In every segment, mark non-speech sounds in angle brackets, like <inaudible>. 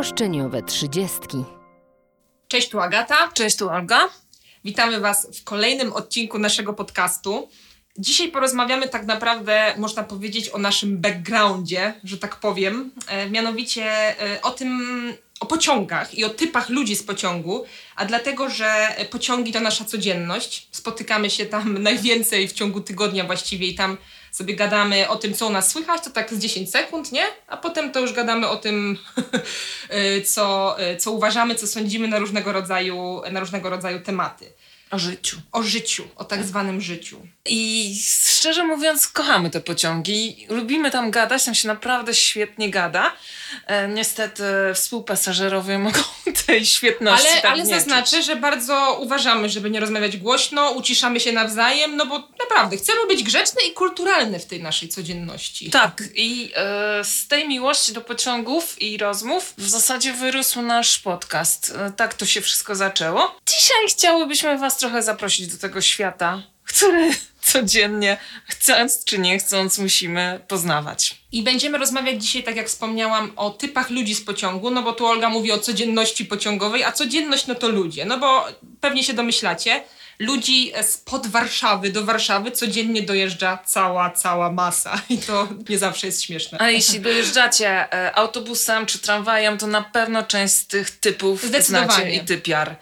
Roszczeniowe trzydziestki. Cześć, tu Agata. Cześć, tu Olga. Witamy Was w kolejnym odcinku naszego podcastu. Dzisiaj porozmawiamy tak naprawdę, można powiedzieć, o naszym backgroundzie, że tak powiem. E, mianowicie e, o tym, o pociągach i o typach ludzi z pociągu, a dlatego, że pociągi to nasza codzienność. Spotykamy się tam <laughs> najwięcej w ciągu tygodnia właściwie i tam sobie gadamy o tym, co u nas słychać, to tak z 10 sekund, nie? A potem to już gadamy o tym, <laughs> y, co, y, co uważamy, co sądzimy na różnego rodzaju, na różnego rodzaju tematy. O życiu. O życiu, o tak zwanym życiu. I szczerze mówiąc, kochamy te pociągi. Lubimy tam gadać, tam się naprawdę świetnie gada. E, niestety współpasażerowie <laughs> mogą tej świetności Ale, tak ale zaznaczę, czuć. że bardzo uważamy, żeby nie rozmawiać głośno, uciszamy się nawzajem, no bo naprawdę chcemy być grzeczne i kulturalne w tej naszej codzienności. Tak, i e, z tej miłości do pociągów i rozmów w zasadzie wyrósł nasz podcast. E, tak to się wszystko zaczęło. Dzisiaj chciałybyśmy Was trochę zaprosić do tego świata, który <laughs> codziennie, chcąc czy nie chcąc, musimy poznawać. I będziemy rozmawiać dzisiaj, tak jak wspomniałam, o typach ludzi z pociągu, no bo tu Olga mówi o codzienności pociągowej, a codzienność no to ludzie, no bo pewnie się domyślacie, ludzi spod Warszawy do Warszawy codziennie dojeżdża cała, cała masa i to nie zawsze jest śmieszne. A jeśli dojeżdżacie e, autobusem czy tramwajem, to na pewno część z tych typów znacie i typiar.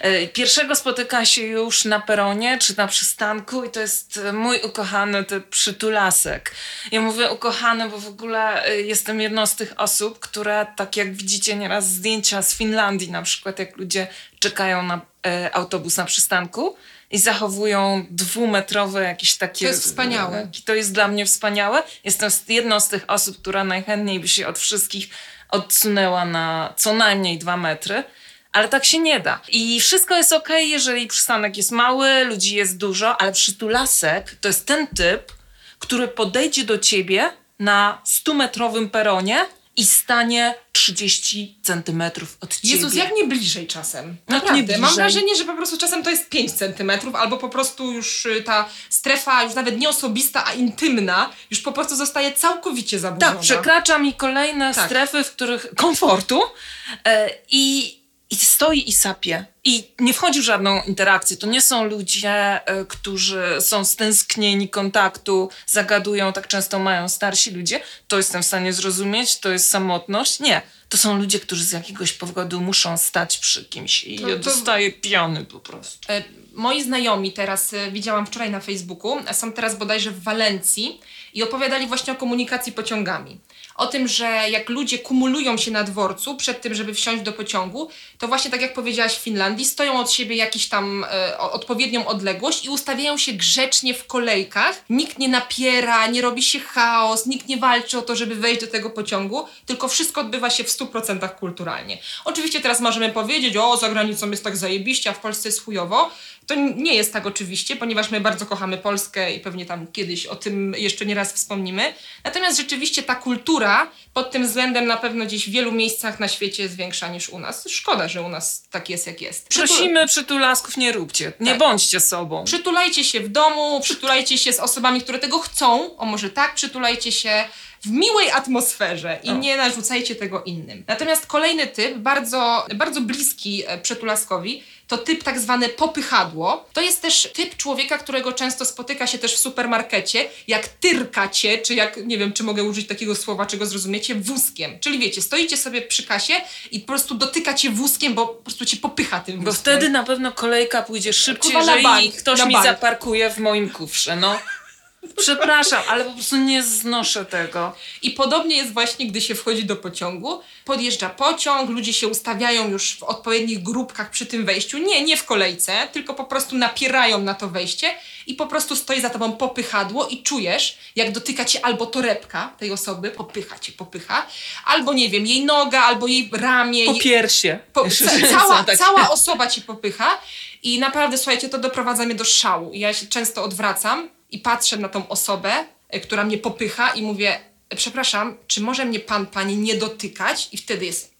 E, Pierwszego spotyka się już na peronie czy na przystanku i to jest e, mój ukochany typ przytulasek. Ja mówię ukochany, bo w ogóle e, jestem jedną z tych osób, które tak jak widzicie nieraz zdjęcia z Finlandii na przykład, jak ludzie czekają na e, autobus na przystanku i zachowują dwumetrowe jakieś takie... To jest wspaniałe. e, to jest dla mnie wspaniałe. Jestem jedną z tych osób, która najchętniej by się od wszystkich odsunęła na co najmniej dwa metry. Ale tak się nie da. I wszystko jest ok, jeżeli przystanek jest mały, ludzi jest dużo, ale przytulasek to jest ten typ, który podejdzie do ciebie na 100-metrowym peronie i stanie 30 centymetrów od ciebie. Jezus, jak nie bliżej czasem. Naprawdę. nie Mam bliżej? wrażenie, że po prostu czasem to jest 5 centymetrów, albo po prostu już y, ta strefa, już nawet nie osobista, a intymna, już po prostu zostaje całkowicie zaburzona. Tak, przekracza mi kolejne Tak. strefy, w których komfortu e, i, i stoi i sapie. I nie wchodzi w żadną interakcję. To nie są ludzie, e, którzy są stęsknieni kontaktu, zagadują, tak często mają starsi ludzie. To jestem w stanie zrozumieć, to jest samotność. Nie. To są ludzie, którzy z jakiegoś powodu muszą stać przy kimś i To- ja dostaję piany po prostu. E, Moi znajomi teraz, e, widziałam wczoraj na Facebooku, są teraz bodajże w Walencji i opowiadali właśnie o komunikacji pociągami. O tym, że jak ludzie kumulują się na dworcu przed tym, żeby wsiąść do pociągu, to właśnie tak jak powiedziałaś w Finlandii, stoją od siebie jakiś tam e, odpowiednią odległość i ustawiają się grzecznie w kolejkach. Nikt nie napiera, nie robi się chaos, nikt nie walczy o to, żeby wejść do tego pociągu, tylko wszystko odbywa się w 100% kulturalnie. Oczywiście teraz możemy powiedzieć, o za granicą jest tak zajebiście, a w Polsce jest chujowo. To nie jest tak oczywiście, ponieważ my bardzo kochamy Polskę i pewnie tam kiedyś o tym jeszcze nie raz wspomnimy. Natomiast rzeczywiście ta kultura pod tym względem na pewno gdzieś w wielu miejscach na świecie jest większa niż u nas. Szkoda, że u nas tak jest jak jest. Przytul- Prosimy przytulasków, nie róbcie. Nie Tak. bądźcie sobą. Przytulajcie się w domu, przytulajcie się z osobami, które tego chcą, o może tak, przytulajcie się w miłej atmosferze i nie narzucajcie tego innym. Natomiast kolejny typ, bardzo, bardzo bliski e, przytulaskowi, to typ tak zwany popychadło. To jest też typ człowieka, którego często spotyka się też w supermarkecie, jak tyrka cię, czy jak, nie wiem, czy mogę użyć takiego słowa, czego zrozumiecie, wózkiem. Czyli wiecie, stoicie sobie przy kasie i po prostu dotyka cię wózkiem, bo po prostu cię popycha tym wózkiem. Bo wtedy na pewno kolejka pójdzie szybciej, Kurwa, na jeżeli bank, ktoś na mi bank. zaparkuje w moim kufrze, no. Przepraszam, ale po prostu nie znoszę tego. I podobnie jest właśnie, gdy się wchodzi do pociągu. Podjeżdża pociąg, ludzie się ustawiają już w odpowiednich grupkach przy tym wejściu. Nie, nie w kolejce, tylko po prostu napierają na to wejście i po prostu stoi za tobą popychadło i czujesz, jak dotyka cię albo torebka tej osoby, popycha cię, popycha, albo nie wiem, jej noga, albo jej ramię. Po piersie. <laughs> po, ca, cała, cała osoba cię popycha i naprawdę, słuchajcie, to doprowadza mnie do szału. Ja się często odwracam i patrzę na tą osobę, e, która mnie popycha i mówię, przepraszam, czy może mnie pan, pani nie dotykać? I wtedy jest,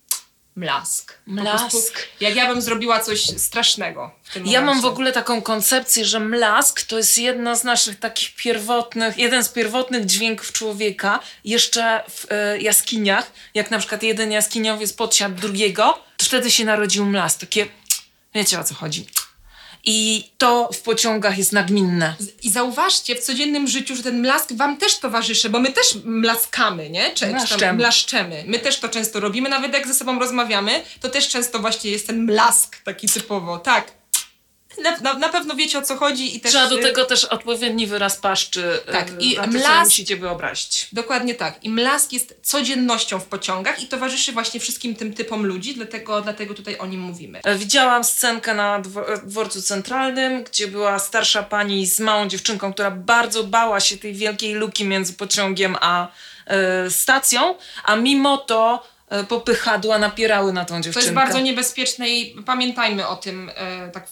mlask. Mlask. prostu, jak ja bym zrobiła coś strasznego w tym Ja mam momencie. w ogóle taką koncepcję, że mlask to jest jedna z naszych takich pierwotnych, jeden z pierwotnych dźwięków człowieka, jeszcze w e, jaskiniach, jak na przykład jeden jaskiniowiec podsiadł drugiego, to wtedy się narodził mlask. Takie, wiecie o co chodzi. I to w pociągach jest nagminne. I zauważcie w codziennym życiu, że ten mlask wam też towarzyszy, bo my też mlaskamy, nie? Czy, czy tam Mlaszczemy. My też to często robimy, nawet jak ze sobą rozmawiamy, to też często właśnie jest ten mlask taki typowo. Tak. Na, na, na pewno wiecie o co chodzi i też... Trzeba do y, tego też odpowiedni wyraz paszczy. Tak, e, i to mlask- musicie wyobrazić. Dokładnie tak. I mlask jest codziennością w pociągach i towarzyszy właśnie wszystkim tym typom ludzi, dlatego, dlatego tutaj o nim mówimy. E, Widziałam scenkę na e, dworcu centralnym, gdzie była starsza pani z małą dziewczynką, która bardzo bała się tej wielkiej luki między pociągiem a e, stacją, a mimo to popychadła napierały na tą To dziewczynkę. jest bardzo niebezpieczne i pamiętajmy o tym, tak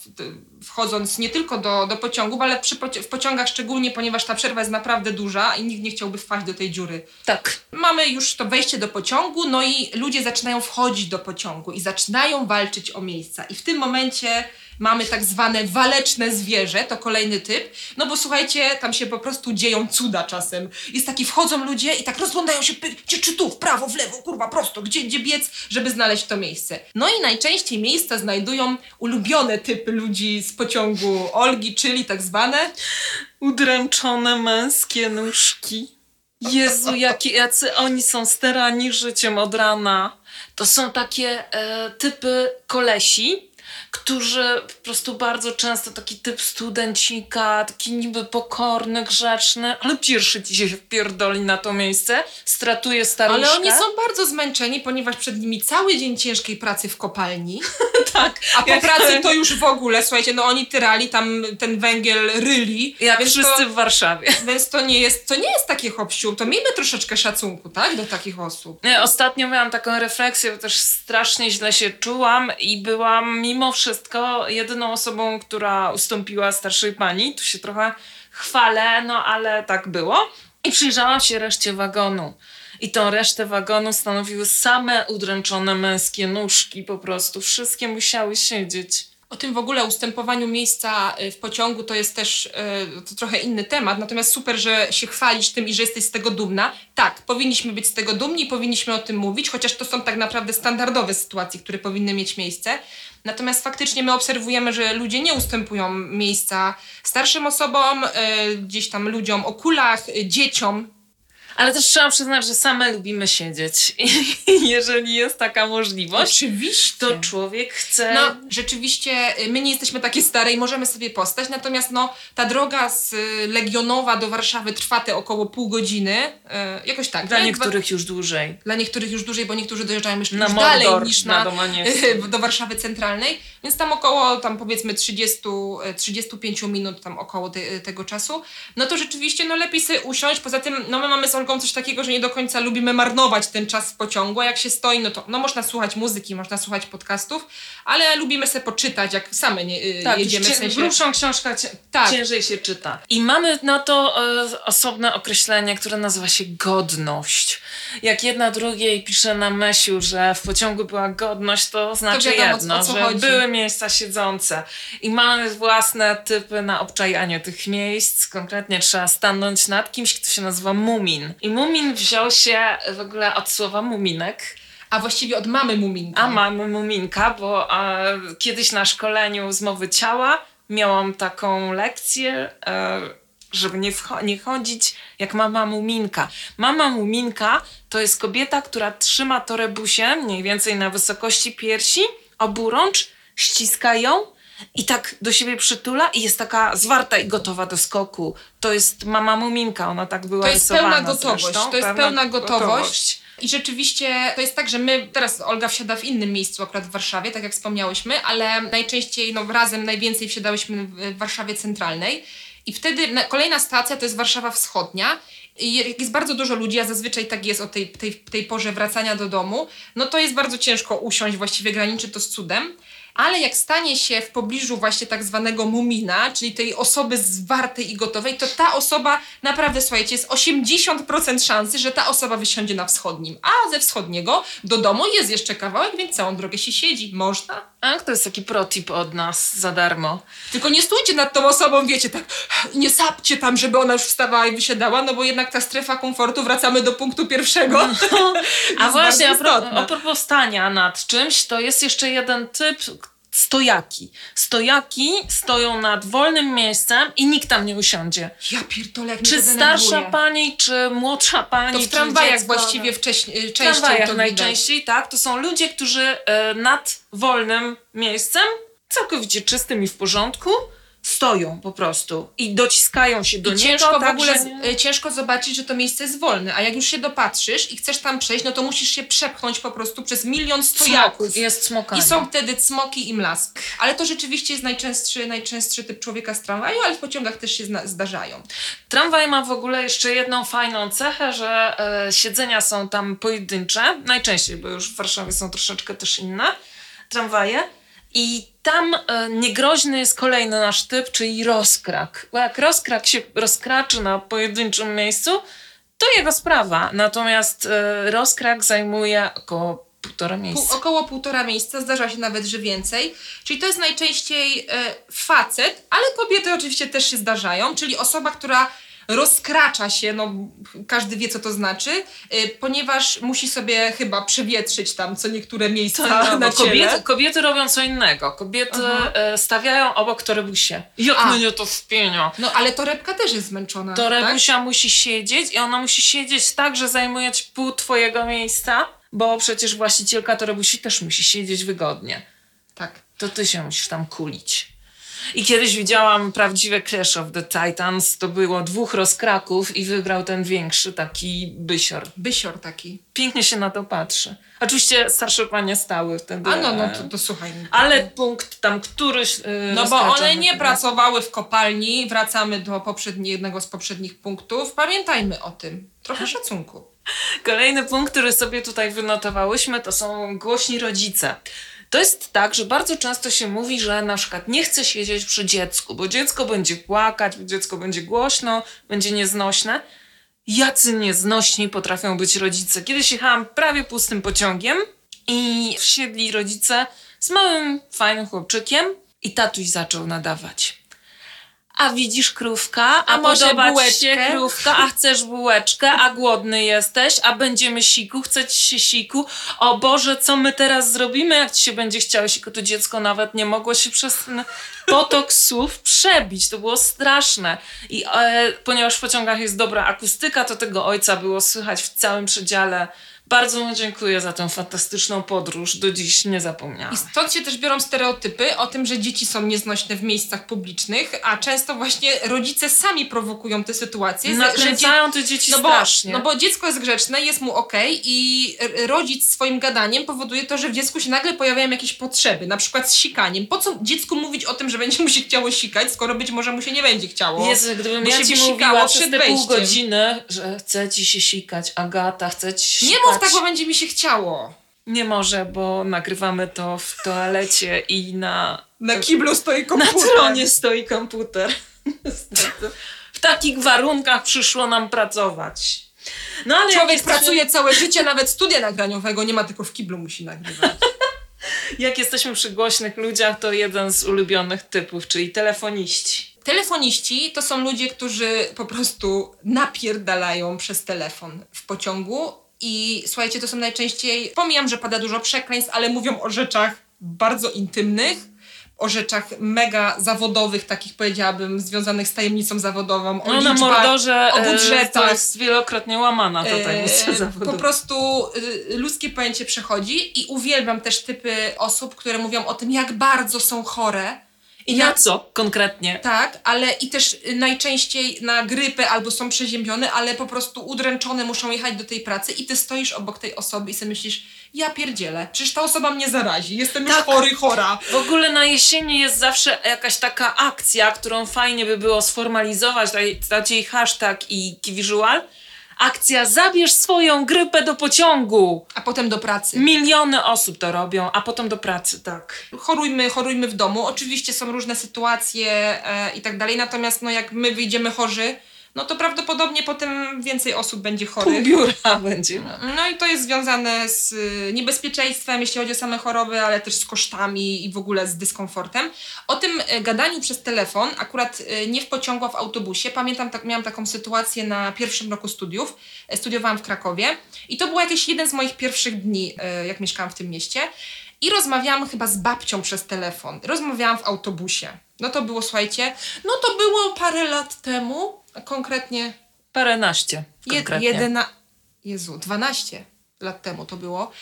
wchodząc nie tylko do, do pociągów, ale przy poci- w pociągach szczególnie, ponieważ ta przerwa jest naprawdę duża i nikt nie chciałby wpaść do tej dziury. Tak. Mamy już to wejście do pociągu, no i ludzie zaczynają wchodzić do pociągu i zaczynają walczyć o miejsca. I w tym momencie mamy tak zwane waleczne zwierzę, to kolejny typ. No bo słuchajcie, tam się po prostu dzieją cuda czasem. Jest taki, wchodzą ludzie i tak rozglądają się, gdzie czy tu, w prawo, w lewo, kurwa, prosto, gdzie, gdzie biec, żeby znaleźć to miejsce. No i najczęściej miejsca znajdują ulubione typy ludzi z pociągu Olgi, czyli tak zwane Udręczone męskie nóżki. Jezu, jakie, jacy oni są sterani życiem od rana. To są takie e, typy kolesi, którzy po prostu bardzo często taki typ studencika, taki niby pokorny, grzeczny, ale pierwszy ci się wpierdoli na to miejsce, stratuje staruszkę. Ale oni są bardzo zmęczeni, ponieważ przed nimi cały dzień ciężkiej pracy w kopalni. <laughs> tak. A po pracy to już w ogóle, słuchajcie, no oni tyrali tam ten węgiel ryli. Jak więc wszyscy to, w Warszawie. <laughs> Więc to nie jest, to nie jest takie hop to miejmy troszeczkę szacunku, tak, do takich osób. Nie, Ostatnio miałam taką refleksję, bo też strasznie źle się czułam i byłam mimo wszystko jedyną osobą, która ustąpiła starszej pani. Tu się trochę chwalę, no ale tak było. I przyjrzałam się reszcie wagonu. I tą resztę wagonu stanowiły same udręczone męskie nóżki po prostu. Wszystkie musiały siedzieć. O tym w ogóle ustępowaniu miejsca y, w pociągu to jest też y, to trochę inny temat, natomiast super, że się chwalisz tym i że jesteś z tego dumna. Tak, powinniśmy być z tego dumni, powinniśmy o tym mówić, chociaż to są tak naprawdę standardowe sytuacje, które powinny mieć miejsce. Natomiast faktycznie my obserwujemy, że ludzie nie ustępują miejsca starszym osobom, y, gdzieś tam ludziom o kulach, dzieciom. Ale też trzeba przyznać, że same lubimy siedzieć. I <laughs> jeżeli jest taka możliwość, Oczywiście. to człowiek chce... No, rzeczywiście y, my nie jesteśmy takie stare i możemy sobie postać, natomiast no, ta droga z y, Legionowa do Warszawy trwa te około pół godziny, y, jakoś tak. Dla nie? niektórych już dłużej. Dla niektórych już dłużej, bo niektórzy dojeżdżają jeszcze Na już dalej Mordor, niż na na, <laughs> do Warszawy Centralnej, więc tam około tam powiedzmy 30, y, 35 minut tam około te, tego czasu. No to rzeczywiście no lepiej sobie usiąść, poza tym no my mamy z Olgą coś takiego, że nie do końca lubimy marnować ten czas w pociągu, a jak się stoi, no to no można słuchać muzyki, można słuchać podcastów, ale lubimy sobie poczytać, jak same nie, y, Tak, jedziemy, cie- w sensie... grubszą książkę cie- Tak. ciężej się czyta. I mamy na to e, osobne określenie, które nazywa się godność. Jak jedna drugiej pisze na Mesiu, że w pociągu była godność, to znaczy wiadomo, jedno, że chodzi. były miejsca siedzące. I mamy własne typy na obczajanie tych miejsc. Konkretnie trzeba stanąć nad kimś, kto się nazywa Mumin. I Mumin wziął się w ogóle od słowa muminek. A właściwie od mamy Muminka. A mamy muminka, bo e, kiedyś na szkoleniu z mowy ciała miałam taką lekcję, e, żeby nie, nie chodzić jak mama muminka. Mama muminka to jest kobieta, która trzyma torebusie mniej więcej na wysokości piersi, oburącz, ściska ją i tak do siebie przytula i jest taka zwarta i gotowa do skoku. To jest mama muminka, ona tak była To jest rysowana pełna gotowość. zresztą. To jest Pełna pełna gotowość. I rzeczywiście to jest tak, że my, teraz Olga wsiada w innym miejscu, akurat w Warszawie, tak jak wspomniałyśmy, ale najczęściej no, razem najwięcej wsiadałyśmy w Warszawie Centralnej. I wtedy na, kolejna stacja to jest Warszawa Wschodnia. I jak jest bardzo dużo ludzi, a zazwyczaj tak jest o tej, tej, tej porze wracania do domu, no to jest bardzo ciężko usiąść, właściwie graniczy to z cudem. Ale jak stanie się w pobliżu właśnie tak zwanego mumina, czyli tej osoby zwartej i gotowej, to ta osoba naprawdę, słuchajcie, jest 80% szansy, że ta osoba wysiądzie na wschodnim. A ze wschodniego do domu jest jeszcze kawałek, więc całą drogę się siedzi. Można. A to jest taki protip od nas za darmo. Tylko nie stójcie nad tą osobą, wiecie, tak nie sapcie tam, żeby ona już wstawała i wysiadała, no bo jednak ta strefa komfortu, wracamy do punktu pierwszego. <laughs> A właśnie, a, istotna. a propos stania nad czymś, to jest jeszcze jeden typ stojaki. Stojaki stoją nad wolnym miejscem i nikt tam nie usiądzie. Ja pierdolę, jak mnie Czy to starsza denerwuje. pani, czy młodsza pani, To w czy tramwajach dziecko, właściwie wcześniej, częściej tramwajach to najczęściej, tak. To są ludzie, którzy e, nad wolnym miejscem, całkowicie czystym i w porządku, stoją po prostu i dociskają się do I niego. ciężko w tak, ogóle że z- ciężko zobaczyć, że to miejsce jest wolne, a jak już się dopatrzysz i chcesz tam przejść, no to musisz się przepchnąć po prostu przez milion stojaków. Smok, jest smokanie. I są wtedy cmoki i mlask. Ale to rzeczywiście jest najczęstszy, najczęstszy typ człowieka z tramwaju, ale w pociągach też się zdarzają. Tramwaj ma w ogóle jeszcze jedną fajną cechę, że e, siedzenia są tam pojedyncze, najczęściej, bo już w Warszawie są troszeczkę też inne tramwaje. I tam e, niegroźny jest kolejny nasz typ, czyli rozkrak. Bo jak rozkrak się rozkraczy na pojedynczym miejscu, to jego sprawa. Natomiast e, rozkrak zajmuje około półtora Pół, miejsca. około półtora miejsca, zdarza się nawet, że więcej. Czyli to jest najczęściej e, facet, ale kobiety oczywiście też się zdarzają, czyli osoba, która rozkracza się, no każdy wie co to znaczy, e, ponieważ musi sobie chyba przewietrzyć tam co niektóre miejsca No, na ciele. kobiety, kobiety robią co innego. Kobiety Aha. e, stawiają obok torebusie. Jak A. mnie to wpienia. No ale torebka też jest zmęczona. To tak? Musi siedzieć i ona musi siedzieć tak, że zajmuje pół twojego miejsca, bo przecież właścicielka torebusi też musi siedzieć wygodnie. Tak. To ty się musisz tam kulić. I kiedyś widziałam prawdziwe Clash of the Titans. To było dwóch rozkraków i wygrał ten większy, taki bysior. Bysior taki. Pięknie się na to patrzy. Oczywiście starsze panie stały wtedy. A no, no to, to słuchaj. Ale punkt tam któryś. Yy, No bo one nie pracowały w kopalni, wracamy do jednego z poprzednich punktów. Pamiętajmy o tym. Trochę szacunku. <laughs> Kolejny punkt, który sobie tutaj wynotowałyśmy, to są głośni rodzice. To jest tak, że bardzo często się mówi, że na przykład nie chce siedzieć przy dziecku, bo dziecko będzie płakać, bo dziecko będzie głośno, będzie nieznośne. Jacy nieznośni potrafią być rodzice. Kiedyś jechałam prawie pustym pociągiem i wsiedli rodzice z małym, fajnym chłopczykiem i tatuś zaczął nadawać. A widzisz krówka, a, A może bułeczkę? się krówka, a chcesz bułeczkę, a głodny jesteś, a będziemy siku, chce ci się siku. O Boże, co my teraz zrobimy, jak ci się będzie chciało siku? To dziecko nawet nie mogło się przez ten potok słów przebić. To było straszne. I e, ponieważ w pociągach jest dobra akustyka, to tego ojca było słychać w całym przedziale. Bardzo mu dziękuję za tę fantastyczną podróż. Do dziś nie zapomniałam. I stąd się też biorą stereotypy o tym, że dzieci są nieznośne w miejscach publicznych, a często właśnie rodzice sami prowokują te sytuacje. Nakręcają te dzieci no bo, strasznie. no bo dziecko jest grzeczne, jest mu okej i rodzic swoim gadaniem powoduje to, że w dziecku się nagle pojawiają jakieś potrzeby, na przykład z sikaniem. Po co dziecku mówić o tym, że będzie mu się chciało sikać, skoro być może mu się nie będzie chciało? Jezu, gdybym ja się ci mówiła przez te pół godziny, że chce ci się sikać, Agata, chce ci się Nie sikać. mów tak, bo będzie mi się chciało. Nie może, bo nagrywamy to w toalecie i na, Na kiblu stoi na komputer. tronie stoi komputer. Niestety. w takich warunkach przyszło nam pracować. No ale Człowiek jesteśmy, pracuje całe życie, nawet studia nagraniowego nie ma, tylko w kiblu musi nagrywać. <laughs> jak jesteśmy przy głośnych ludziach, to jeden z ulubionych typów, czyli telefoniści. Telefoniści to są ludzie, którzy po prostu napierdalają przez telefon w pociągu i słuchajcie, to są najczęściej, pomijam, że pada dużo przekleństw, ale mówią o rzeczach bardzo intymnych, o rzeczach mega zawodowych, takich powiedziałabym, związanych z tajemnicą zawodową, o No na liczbach, mordorze o e, to budżetach. jest wielokrotnie łamana ta tajemnica Eee, zawodowa. po prostu y, ludzkie pojęcie przechodzi i uwielbiam też typy osób, które mówią o tym, jak bardzo są chore. I na co konkretnie? Tak, ale i też najczęściej na grypę albo są przeziębione, ale po prostu udręczone muszą jechać do tej pracy i ty stoisz obok tej osoby i sobie myślisz, ja pierdzielę, przecież ta osoba mnie zarazi, jestem już Tak. chory, chora. W ogóle na jesieni jest zawsze jakaś taka akcja, którą fajnie by było sformalizować, dać- jej hashtag i visual, Akcja Zabierz swoją grypę do pociągu. A potem do pracy. Miliony osób to robią, a potem do pracy, tak. chorujmy, chorujmy w domu. Oczywiście są różne sytuacje e, i tak dalej, natomiast no jak my wyjdziemy chorzy, no to prawdopodobnie potem więcej osób będzie Pół chorych. biura <laughs> będzie. No i to jest związane z y, niebezpieczeństwem, jeśli chodzi o same choroby, ale też z kosztami i w ogóle z dyskomfortem. O tym y, gadaniu przez telefon, akurat y, nie w pociągu, a w autobusie. Pamiętam, tak, miałam taką sytuację na pierwszym roku studiów. E, Studiowałam w Krakowie i to był jakiś jeden z moich pierwszych dni, jak mieszkałam w tym mieście. I rozmawiałam chyba z babcią przez telefon. Rozmawiałam w autobusie. No to było, słuchajcie, no to było parę lat temu, konkretnie Paręnaście konkretnie. jedyna, Jezu, 12 lat temu to było.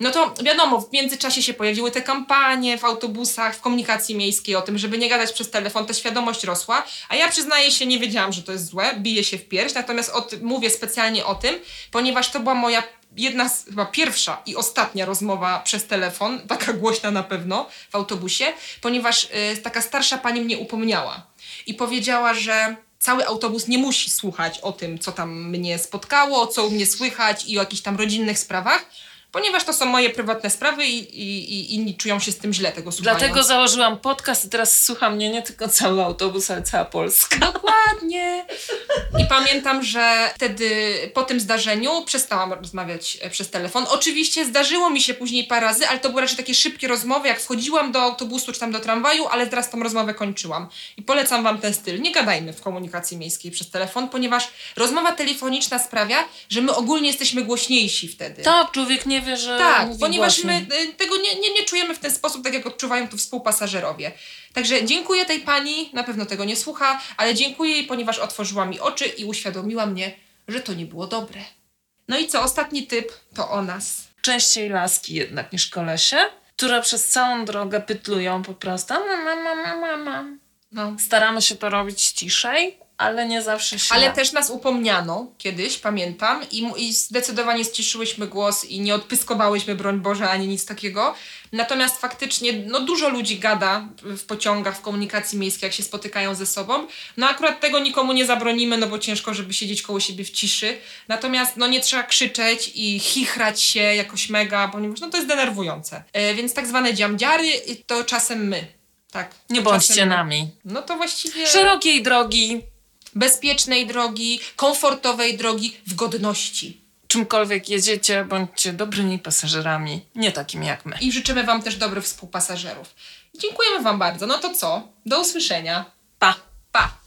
No to wiadomo, w międzyczasie się pojawiły te kampanie w autobusach, w komunikacji miejskiej o tym, żeby nie gadać przez telefon, ta świadomość rosła, a ja przyznaję się, nie wiedziałam, że to jest złe, biję się w pierś, natomiast o tym, mówię specjalnie o tym, ponieważ to była moja jedna, z, chyba pierwsza i ostatnia rozmowa przez telefon, <laughs> taka głośna na pewno w autobusie, ponieważ y, taka starsza pani mnie upomniała i powiedziała, że cały autobus nie musi słuchać o tym, co tam mnie spotkało, co u mnie słychać i o jakichś tam rodzinnych sprawach, ponieważ to są moje prywatne sprawy i, i, i inni czują się z tym źle tego słuchania. Dlatego założyłam podcast i teraz słucha mnie nie tylko cały autobus, ale cała Polska. Dokładnie. I pamiętam, że wtedy po tym zdarzeniu przestałam rozmawiać e, przez telefon. Oczywiście zdarzyło mi się później parę razy, ale to były raczej takie szybkie rozmowy, jak wchodziłam do autobusu czy tam do tramwaju, ale teraz tą rozmowę kończyłam. I polecam wam ten styl. Nie gadajmy w komunikacji miejskiej przez telefon, ponieważ rozmowa telefoniczna sprawia, że my ogólnie jesteśmy głośniejsi wtedy. Tak, człowiek nie wie, że Tak, ponieważ głośniej. my y, tego nie, nie, nie czujemy w ten sposób, tak jak odczuwają to współpasażerowie. Także dziękuję tej pani, na pewno tego nie słucha, ale dziękuję jej, ponieważ otworzyła mi oczy i uświadomiła mnie, że to nie było dobre. No i co, ostatni typ to o nas. Częściej laski jednak niż kolesie, które przez całą drogę pytlują po prostu. Mama, mama, mama. No. Staramy się to robić ciszej, ale nie zawsze się Ale też nas upomniano kiedyś, pamiętam, i, i zdecydowanie ściszyłyśmy głos i nie odpyskowałyśmy, broń Boże, ani nic takiego. Natomiast faktycznie, no dużo ludzi gada w pociągach, w komunikacji miejskiej, jak się spotykają ze sobą. No akurat tego nikomu nie zabronimy, no bo ciężko, żeby siedzieć koło siebie w ciszy. Natomiast, no nie trzeba krzyczeć i chichrać się jakoś mega, ponieważ no to jest denerwujące. E, więc tak zwane dziamdziary to czasem my. Tak. Nie bądźcie czasem nami. No to właściwie Szerokiej drogi, bezpiecznej drogi, komfortowej drogi, w godności. Czymkolwiek jedziecie, bądźcie dobrymi pasażerami, nie takimi jak my. I życzymy Wam też dobrych współpasażerów. Dziękujemy Wam bardzo. No to co? Do usłyszenia. Pa. Pa.